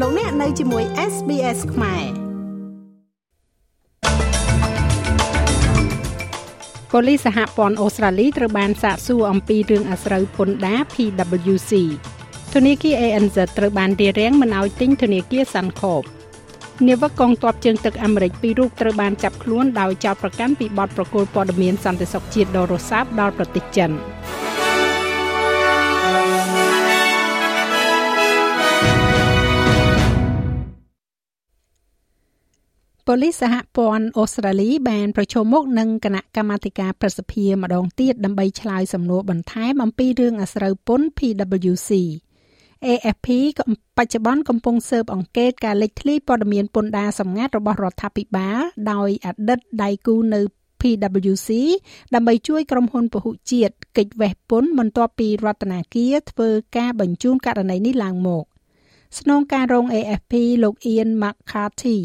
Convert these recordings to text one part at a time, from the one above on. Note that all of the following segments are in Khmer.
លោកអ្នកនៅជាមួយ SBS ខ្មែរប៉ូលីសសហព័ន្ធអូស្ត្រាលីត្រូវបានសាកសួរអំពីរឿងអាស្រូវពន្ធដារ PwC ធនាគារ ANZ ត្រូវបានរារាំងមិនឲ្យទិញធនាគារ Suncorp នាវិកកងទ័ពជើងទឹកអាមេរិកពីររូបត្រូវបានចាប់ខ្លួនដោយចោទប្រកាន់ពីបទប្រកុលព័ត៌មានសន្តិសុខជាតិដ៏រសើបដល់ប្រទេសចិន ប៉ូលីសសហព័ន្ធអូស្ត្រាលីបានប្រជុំមុខនឹងគណៈកម្មាធិការប្រសិទ្ធិម្ដងទៀតដើម្បីឆ្លើយសំណួរបន្ថែមអំពីរឿងអាស្រូវពន្ធ PwC AFP បច្ចុប្បន្នកំពុងស៊ើបអង្កេតការលេចធ្លាយព័ត៌មានពន្ធដារសម្ងាត់របស់រដ្ឋាភិបាលដោយអតីតដៃគូនៅ PwC ដើម្បីជួយក្រុមហ៊ុនពហុជាតិកិច្ចវេះពន្ធបន្ទាប់ពីរដ្ឋាភិបាលធ្វើការបញ្ជូនករណីនេះឡើងមក ស្នងការរង AFP លោក Ian McCarthy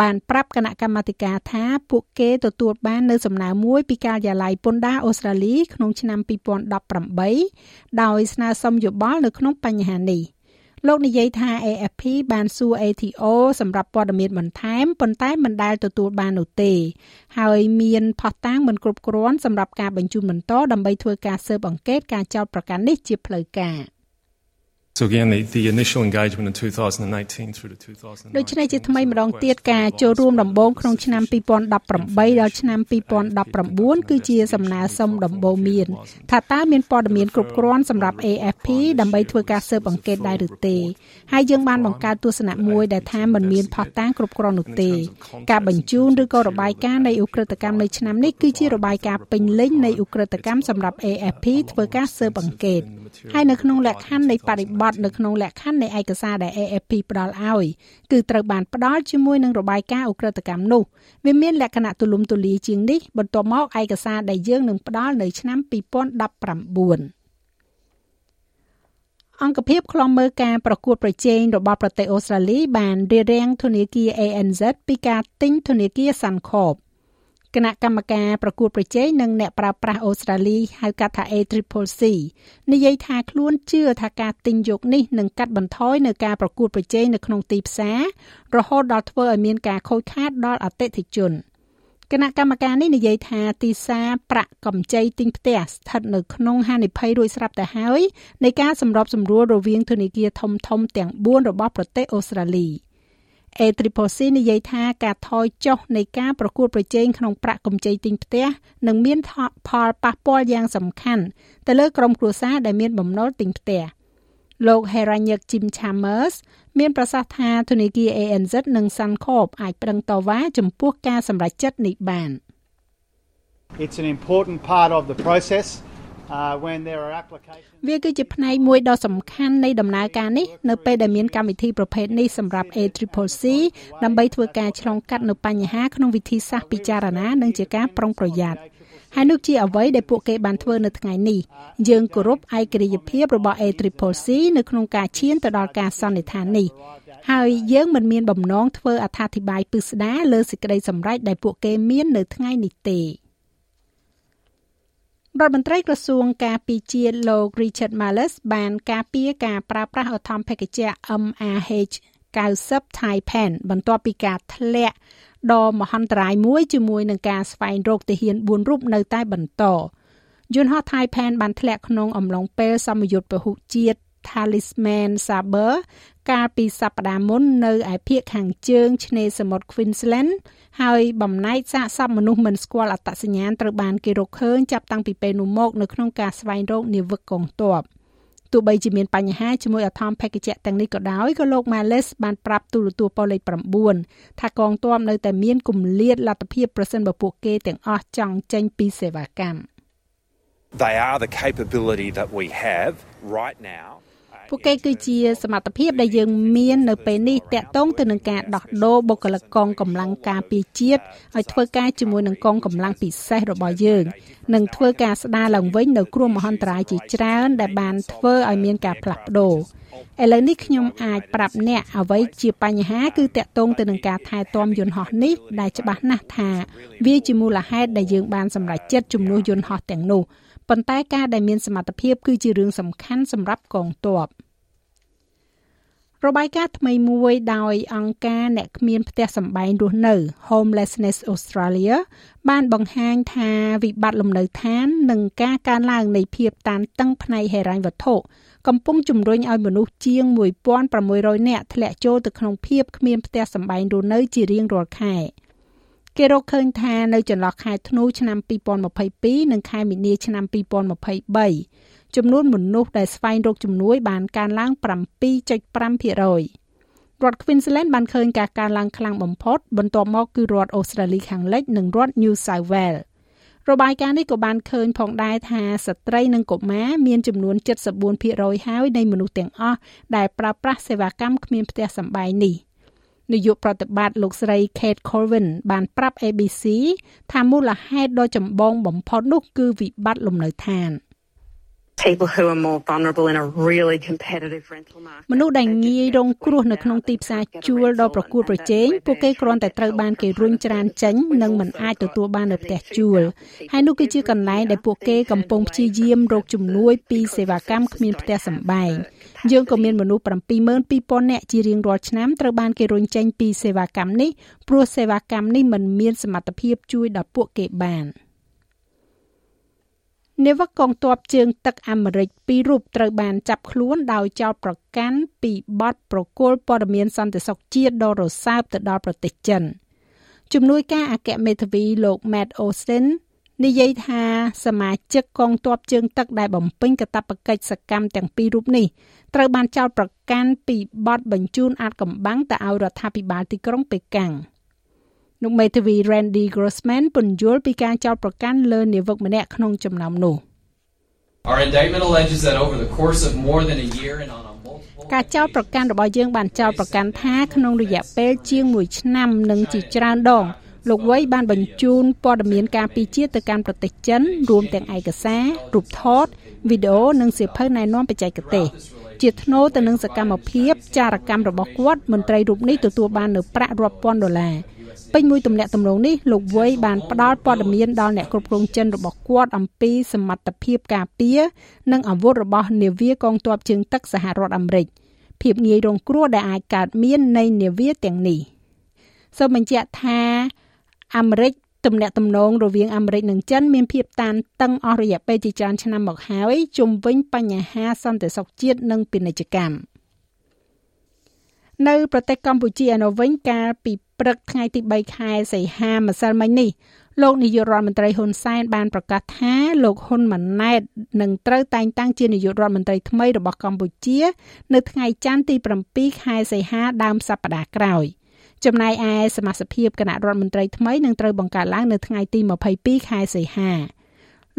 បានប្រាប់គណៈកម្មាធិការថាពួកគេទទួលបាននៅសំណើមួយពីការិយាល័យពន្ធដារអូស្ត្រាលីក្នុងឆ្នាំ2018ដោយស្នើសុំយោបល់នៅក្នុងបញ្ហានេះលោកនិយាយថា AFP បានសួរ ATO សម្រាប់ព័ត៌មានបន្ថែមប៉ុន្តែមិនដែលទទួលបាននោះទេ ហើយមានផុសតាងមិនគ្រប់គ្រាន់សម្រាប់ការបញ្ជូនបន្តដើម្បីធ្វើការស៊ើបអង្កេតការចោទប្រកាន់នេះជាផ្លូវការ។ So again the the initial engagement in 2018 through to 2019ដូច្នេះជាថ្មីម្ដងទៀតការចូលរួមដំបូងក្នុងឆ្នាំ2018ដល់ឆ្នាំ2019គឺជាសំណើសុំដំបូងមានថាតើមានព័ត៌មានគ្រប់គ្រាន់សម្រាប់ AFP ដើម្បីធ្វើការស៊ើបអង្កេតដែរឬទេហើយយើងបានបង្កើតទស្សនៈមួយដែលថាมันមានផុសតាងគ្រប់គ្រាន់នោះទេការបញ្ជូនឬក៏របាយការណ៍នៃឧក្រិដ្ឋកម្មនៅឆ្នាំនេះគឺជារបាយការណ៍ពេញលេញនៃឧក្រិដ្ឋកម្មសម្រាប់ AFP ធ្វើការស៊ើបអង្កេតហើយនៅក្នុងលក្ខខណ្ឌនៃបរិបទនៅក្នុងលក្ខខណ្ឌនៃឯកសារដែល AFP ផ្ដល់ឲ្យគឺត្រូវបានផ្ដល់ជាមួយនឹងរបាយការណ៍អ ுக ្រិតកម្មនោះវាមានលក្ខណៈទូលំទូលាយជាងនេះបន្ទាប់មកឯកសារដែលយើងនឹងផ្ដល់នៅឆ្នាំ2019អង្គភាពខ្លំមើលការប្រកួតប្រជែងរបស់ប្រទេសអូស្ត្រាលីបានរារាំងធនាគារ ANZ ពីការទិញធនាគារ Suncorp គណៈកម្មការប្រកួតប្រជែងនិងអ្នកប្រើប្រាស់អូស្ត្រាលីហៅកាត់ថា ACCC និយាយថាខ្លួនជឿថាការទិញយកនេះនឹងកាត់បន្ថយនៅការប្រកួតប្រជែងនៅក្នុងទីផ្សាររហូតដល់ធ្វើឲ្យមានការខូចខាតដល់អតិថិជនគណៈកម្មការនេះនិយាយថាទីផ្សារប្រាក់កម្ចីទិញផ្ទះស្ថិតនៅក្នុងហានិភ័យរួចស្រាប់ទៅហើយនៃការសម្របសម្រួលរវាងធនាគារធំៗទាំង4របស់ប្រទេសអូស្ត្រាលី។ ACCC និយាយថាការថយចុះនៃការប្រកួតប្រជែងក្នុងប្រាក់កម្ចីទិញផ្ទះនឹងមានផលប៉ះពាល់យ៉ាងសំខាន់ទៅលើក្រុមគ្រួសារដែលមានបំណុលទិញផ្ទះលោក Heranyck Jim Chambers មានប្រសាសន៍ថាធនាគារ ANZ និង Suncorp អាចប្រឹងតវ៉ាចំពោះការសម្រេចចិត្តនេះបាន It's an important part of the process វាគឺជាផ្នែកមួយដ៏សំខាន់នៃដំណើរការនេះនៅពេលដែលមានកម្មវិធីប្រភេទនេះសម្រាប់ ACCC ដើម្បីធ្វើការឆ្លងកាត់នៅបញ្ហាក្នុងវិធីសាស្ត្រពិចារណានិងជាការប្រុងប្រយ័ត្នហើយនោះជាអ្វីដែលពួកគេបានធ្វើនៅថ្ងៃនេះយើងគោរពឯករាជ្យភាពរបស់ ACCC នៅក្នុងការឈានទៅដល់ការសន្និដ្ឋាននេះហើយយើងមិនមានបំណងធ្វើអត្ថាធិប្បាយពិស្ដារលើសេចក្តីសម្រេចដែលពួកគេមាននៅថ្ងៃនេះទេ។ រដ្ឋមន្ត្រីក្រសួងការពារជាតិលោក Richard Marles បានការពារការប្រើប្រាស់ឧទ្ធម្ភាគចក្រ MRH 90 Taipan បន្ទាប់ពីការធ្លាក់ដ៏មហន្តរាយមួយជាមួយនឹងការស្វែងរកទាហាន4រូបនៅតែបន្តយន្តហោះ Taipan បានធ្លាក់ក្នុងអំឡុងពេលសមយុទ្ធពហុជាតិ Talisman Sabre កាលពីសប្តាហ៍មុននៅឯភូមិខាងជើងឆ្នេរសមុទ្រ Queensland ហើយបំណែកសាកសពមនុស្សមិនស្គាល់អត្តសញ្ញាណត្រូវបានគេរកឃើញចាប់តាំងពីពេលនោះមកនៅក្នុងការស្វែងរកនាវិកកងទ័ពទោះបីជាមានបញ្ហាជាមួយអធម្មភេកជ្ជៈទាំងនេះក៏ដោយក៏លោក Males បានប្រាប់ទូរទស្សន៍ប៉ុលេខ9ថាកងទ័ពនៅតែមានគម្លាតលទ្ធភាពប្រសិនបើពួកគេទាំងអស់ចង់ចេញពីសេវាកម្ម They are the capability that we have right now ពួកគេគឺជាសមត្ថភាពដែលយើងមាននៅពេលនេះតាក់ទងទៅនឹងការដោះដូរបុគ្គលិកកងកម្លាំងការពារជាតិឲ្យធ្វើការជាមួយនឹងកងកម្លាំងពិសេសរបស់យើងនិងធ្វើការស្ដារឡើងវិញនៅគ្រោះមហន្តរាយជាច្រើនដែលបានធ្វើឲ្យមានការផ្លាស់ប្ដូរឥឡូវនេះខ្ញុំអាចប្រាប់អ្នកអ្វីជាបញ្ហាគឺតាក់ទងទៅនឹងការថែទាំយន្តហោះនេះដែលច្បាស់ណាស់ថាវាជាមូលហេតុដែលយើងបានសម្រេចចិត្តជំនួសយន្តហោះទាំងនោះប៉ុន្តែការដែលមានសមត្ថភាពគឺជារឿងសំខាន់សម្រាប់កងទ័ព របាយការណ៍ថ្មីមួយដោយអង្គការអ្នកគ្មានផ្ទះសម្បែងរស់នៅ Homelessness Australia បានបង្ហាញថាវិបត្តិលំនៅឋាន និងការកើនឡើងនៃភាពតានតឹងផ្នែកហិរញ្ញវត្ថុកំពុងជំរុញឲ្យមនុស្សជាង1600នាក់ធ្លាក់ចូលទៅក្នុងភាពគ្មានផ្ទះសម្បែងរស់នៅជារៀងរាល់ខែគេរកឃើញថានៅចន្លោះខែធ្នូឆ្នាំ2022និងខែមីនាឆ្នាំ2023 ចំនួនមនុស្សដែលស្វែងរកជំនួយបានកើនឡើង7.5%រដ្ឋ Queensland បានឃើញការកើនឡើងខ្លាំងបំផុតបន្ទាប់មកគឺរដ្ឋអូស្ត្រាលីខាងលិចនិងរដ្ឋ New South Wales របាយការណ៍នេះក៏បានឃើញផងដែរថាស្ត្រីនិងកុមារមានចំនួន74%ហើយនៃមនុស្សទាំងអស់ដែលប្រើប្រាស់សេវាកម្មគ្មានផ្ទះសម្បែងនេះនាយកប្រតិបត្តិលោកស្រី Kate Colvin បានប្រាប់ ABC ថាមូលហេតុដ៏ចម្បងបំផុតនោះគឺវិបត្តិលំនៅឋាន។ people who are more vulnerable in a really competitive rental market មនុស្សដែលងាយរងគ្រោះនៅក្នុងទីផ្សារជួលដ៏ប្រកួតប្រជែងពួកគេគ្រាន់តែត្រូវបានគេរុញច្រានចេញនិងមិនអាចទទួលបាននៅផ្ទះជួលហើយនោះគឺជាកន្លែងដែលពួកគេកំពុងព្យាយាមរកជំនួយពីសេវាកម្មគ្មានផ្ទះសម្បែងយើងក៏មានមនុស្ស72000នាក់ជារៀងរាល់ឆ្នាំត្រូវបានគេរុញចេញពីសេវាកម្មនេះព្រោះសេវាកម្មនេះមិនមានសមត្ថភាពជួយដល់ពួកគេបាន។ នាវិកកងទ័ពជើងទឹកអាមេរិកពីររូបត្រូវបានចាប់ខ្លួនដោយចោទប្រកាន់ពីបទប្រគល់ព័ត៌មានសន្តិសុខជាតិដ៏រសើបទៅដល់ប្រទេសចិនជំនួយការអគ្គមេធាវីលោក Matt Austin និយាយថាសមាជិកកងទ័ពជើងទឹកដែលបំពេញកាតព្វកិច្ចសកម្មទាំងពីររូបនេះត្រូវបានចោទប្រកាន់ពីបទបញ្ជូនអាតកំបាំងទៅឲ្យរដ្ឋាភិបាលទីក្រុងប៉េកាំង។ លោកមេធាវី Randy Grossman ពន្យល់ពីការចោទប្រកាន់លើនាវិកម្នាក់ក្នុងចំណោមនោះ Our indictment alleges that over the course of more than a year and on a ការចោទប្រកាន់របស់យើងបានចោទប្រកាន់ថាក្នុងរយៈពេលជាង1ឆ្នាំនិងជាច្រើនដងលោកវ័យបានបញ្ជូនព័ត៌មានការពីជាតិទៅកាន់ប្រទេសចិនរួមទាំងឯកសាររូបថតវីដេអូនិងសៀវភៅណែនាំបច្ចេកទេសជាធ្នូទៅនឹងសកម្មភាពចារកម្មរបស់គាត់មន្ត្រីរូបនេះទទួលបាននៅប្រាក់រាប់ពាន់ដុល្លារ ពេញមួយទំនាក់ទំនងនេះលោកវ័យបានផ្ដល់ព័ត៌មានដល់អ្នកគ្រប់គ្រងចិនរបស់គាត់អំពីសមត្ថភាពការពារនិងអាវុធរបស់នាវាកងទ័ពជើងទឹកសហរដ្ឋអាមេរិកភាពងាយរងគ្រោះដែលអាចកើតមាននៃនាវាទាំងនេះសូមបញ្ជាក់ថាអាមេរិកទំនាក់ទំនងរវាងអាមេរិកនិងចិនមានភាពតានតឹងអស់រយៈពេលជាច្រើនឆ្នាំមកហើយជុំវិញបញ្ហាសន្តិសុខជាតិនិងពាណិជ្ជកម្មនៅប្រទេសកម្ពុជាឯនោះវិញកាលពី ព្រឹកថ្ងៃទី3ខែសីហាម្សិលមិញនេះលោកនាយករដ្ឋមន្ត្រីហ៊ុនសែនបានប្រកាសថាលោកហ៊ុនម៉ាណែតនឹងត្រូវតែងតាំងជានាយករដ្ឋមន្ត្រីថ្មីរបស់កម្ពុជា នៅថ្ងៃច័ន្ទទី7ខែសីហាដើមសប្តាហ៍ក្រោយចំណែកឯសមាជិកគណៈរដ្ឋមន្ត្រីថ្មីនឹងត្រូវបង្កើតឡើងនៅថ្ងៃទី22ខែសីហា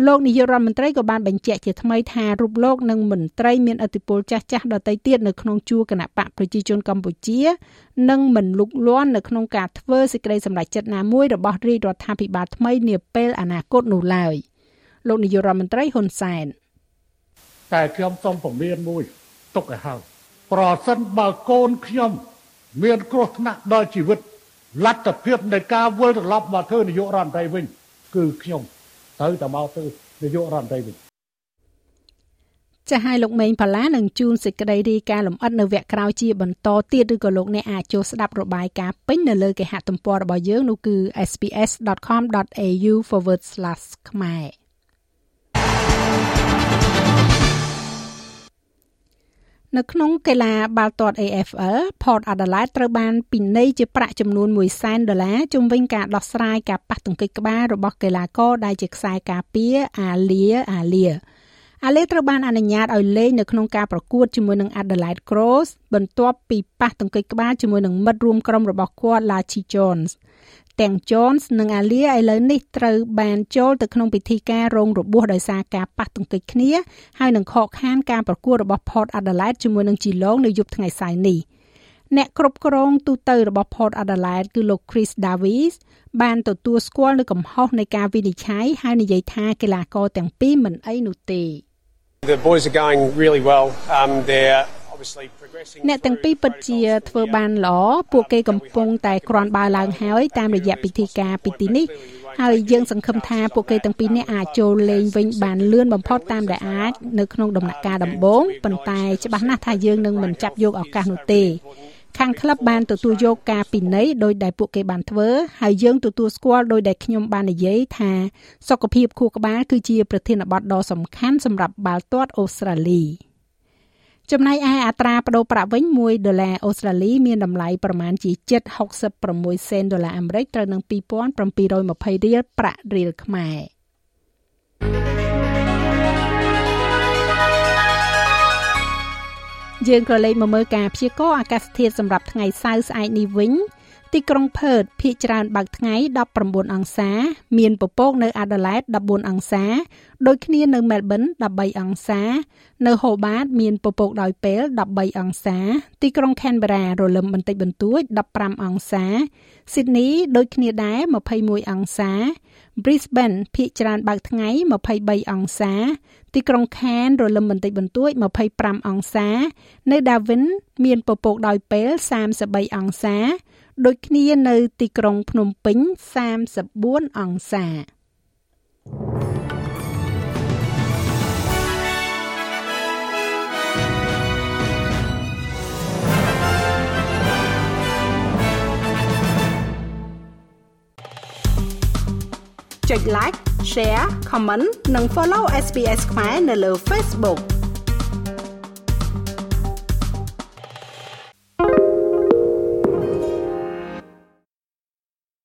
លោកនាយករដ្ឋមន្ត្រីក៏បានបញ្ជាក់ជាថ្មីថារូបលោកនិងមន្ត្រីមានឥទ្ធិពលចាស់ចាស់ដទៃទៀតនៅក្នុងជួរគណៈបកប្រជាជនកម្ពុជានឹងមិនលុកលាន់នៅក្នុងការធ្វើសេចក្តីសម្រេចចិត្តណាមួយរបស់រាជរដ្ឋាភិបាលថ្មីនាពេលអនាគតនោះឡើយលោកនាយករដ្ឋមន្ត្រីហ៊ុនសែនតែខ្ញុំសូមពមៀនមួយទុកឲ្យហើយប្រសិនបើកូនខ្ញុំមានគ្រោះថ្នាក់ដល់ជីវិតលទ្ធភាពនៃការវិលត្រឡប់មកធ្វើនាយករដ្ឋមន្ត្រីវិញគឺខ្ញុំ ត្រូវតែមកទៅនាយករដ្ឋមន្ត្រីវិញចាស់ឲ្យលោកមេងផាឡានឹងជួនសេចក្តីរីកាលំអិតនៅវគ្គក្រោយជាបន្តទៀតឬក៏លោកអ្នកអាចចូលស្ដាប់របាយការណ៍ពេញនៅលើគេហទំព័ររបស់យើងនោះគឺ sps.com.au/ ខ្មែរ នៅក្នុងកីឡាបាល់ទាត់ AFL Port Adelaide ត្រូវបានពិន័យជាប្រាក់ចំនួន1សែនដុល្លារជុំវិញការដោះស្រាយការប៉ះទង្គិចក្បាលរបស់កីឡាករដែលជាខ្សែការពារអាលៀអាលៀអាឡេត្រូវបានអនុញ្ញាតឲ្យលេងនៅក្នុងការប្រកួតជាមួយនឹង Adelaide Crows បន្ទាប់ពីប៉ះទង្គិចក្បាលជាមួយនឹងមិត្តរួមក្រុមរបស់គាត់ Lachi Jones ទាំង Jones និង Alia ឥឡូវនេះត្រូវបានចូលទៅក្នុងពិធីការរងរបួសដោយសារការប៉ះទង្គិចគ្នាហើយនឹងខកខានការប្រកួតរបស់ Port Adelaide ជាមួយនឹង Geelong នៅយប់ថ្ងៃសៅរ៍នេះអ្នកគ្រប់គ្រងទូតរបស់ Port Adelaide គឺលោក Chris Davies បានទទួលស្គាល់នៅកំហុសនៃការវិនិច្ឆ័យហើយនិយាយថាកីឡាករទាំងពីរមិនអីនោះទេ The boys are going really well. Um, they're អ្នកទាំងពីរពិតជាធ្វើបានល្អពួកគេកំពុងតែក្រាន់បើឡើងហើយតាមរយៈពិធីការពីទីនេះហើយយើងសង្ឃឹមថាពួកគេទាំងពីរនាក់អាចចូលលេងវិញបានលឿនបំផុតតាមដែលអាចនៅក្នុងដំណាក់កាលដំបូងប៉ុន្តែច្បាស់ណាស់ថាយើងនឹងមិនចាប់យកឱកាសនោះទេខាងក្លឹបបានទទួលយកការពិន័យដោយដែលពួកគេបានធ្វើហើយយើងទទួលស្គាល់ដោយដែលខ្ញុំបាននិយាយថាសុខភាពខួរក្បាលគឺជាប្រធានបទដ៏សំខាន់សម្រាប់បាល់ទាត់អូស្ត្រាលី។ ចំណែកឯអត្រាប្តូរប្រាក់វិញ1ដុល្លារអូស្ត្រាលីមានតម្លៃប្រមាណជា7.66សេនដុល្លារអាមេរិកត្រូវនឹង2720រៀលប្រាក់រៀលខ្មែរយើងក៏លេខមកមើលការព្យាករណ៍អាកាសធាតុសម្រាប់ថ្ងៃសៅរ៍ស្អែកនេះវិញ ទីក្រុងផឺតភាគច្រើនបើកថ្ងៃ19អង្សា មានពពកនៅអាដាលេដ14អង្សា ដូចគ្នានៅមែលប៊ន13អង្សា នៅហូបាត មានពពកដោយពេល13អង្សា ទីក្រុងខេនបេរ៉ារលឹមបន្តិចបន្តួច15អង្សាស៊ីដនីដូចគ្នាដែរ21អង្សា Brisbane ភាគច្រើនបើកថ្ងៃ23អង្សា ទីក្រុង Cairns រលឹមបន្តិចបន្តួច25អង្សា នៅ Darwin មានពពកដោយពេល33អង្សា ដូចគ្នានៅទីក្រុងភ្នំពេញ34អង្សាចុច like share comment និង follow SPS ខ្មែរនៅលើ Facebook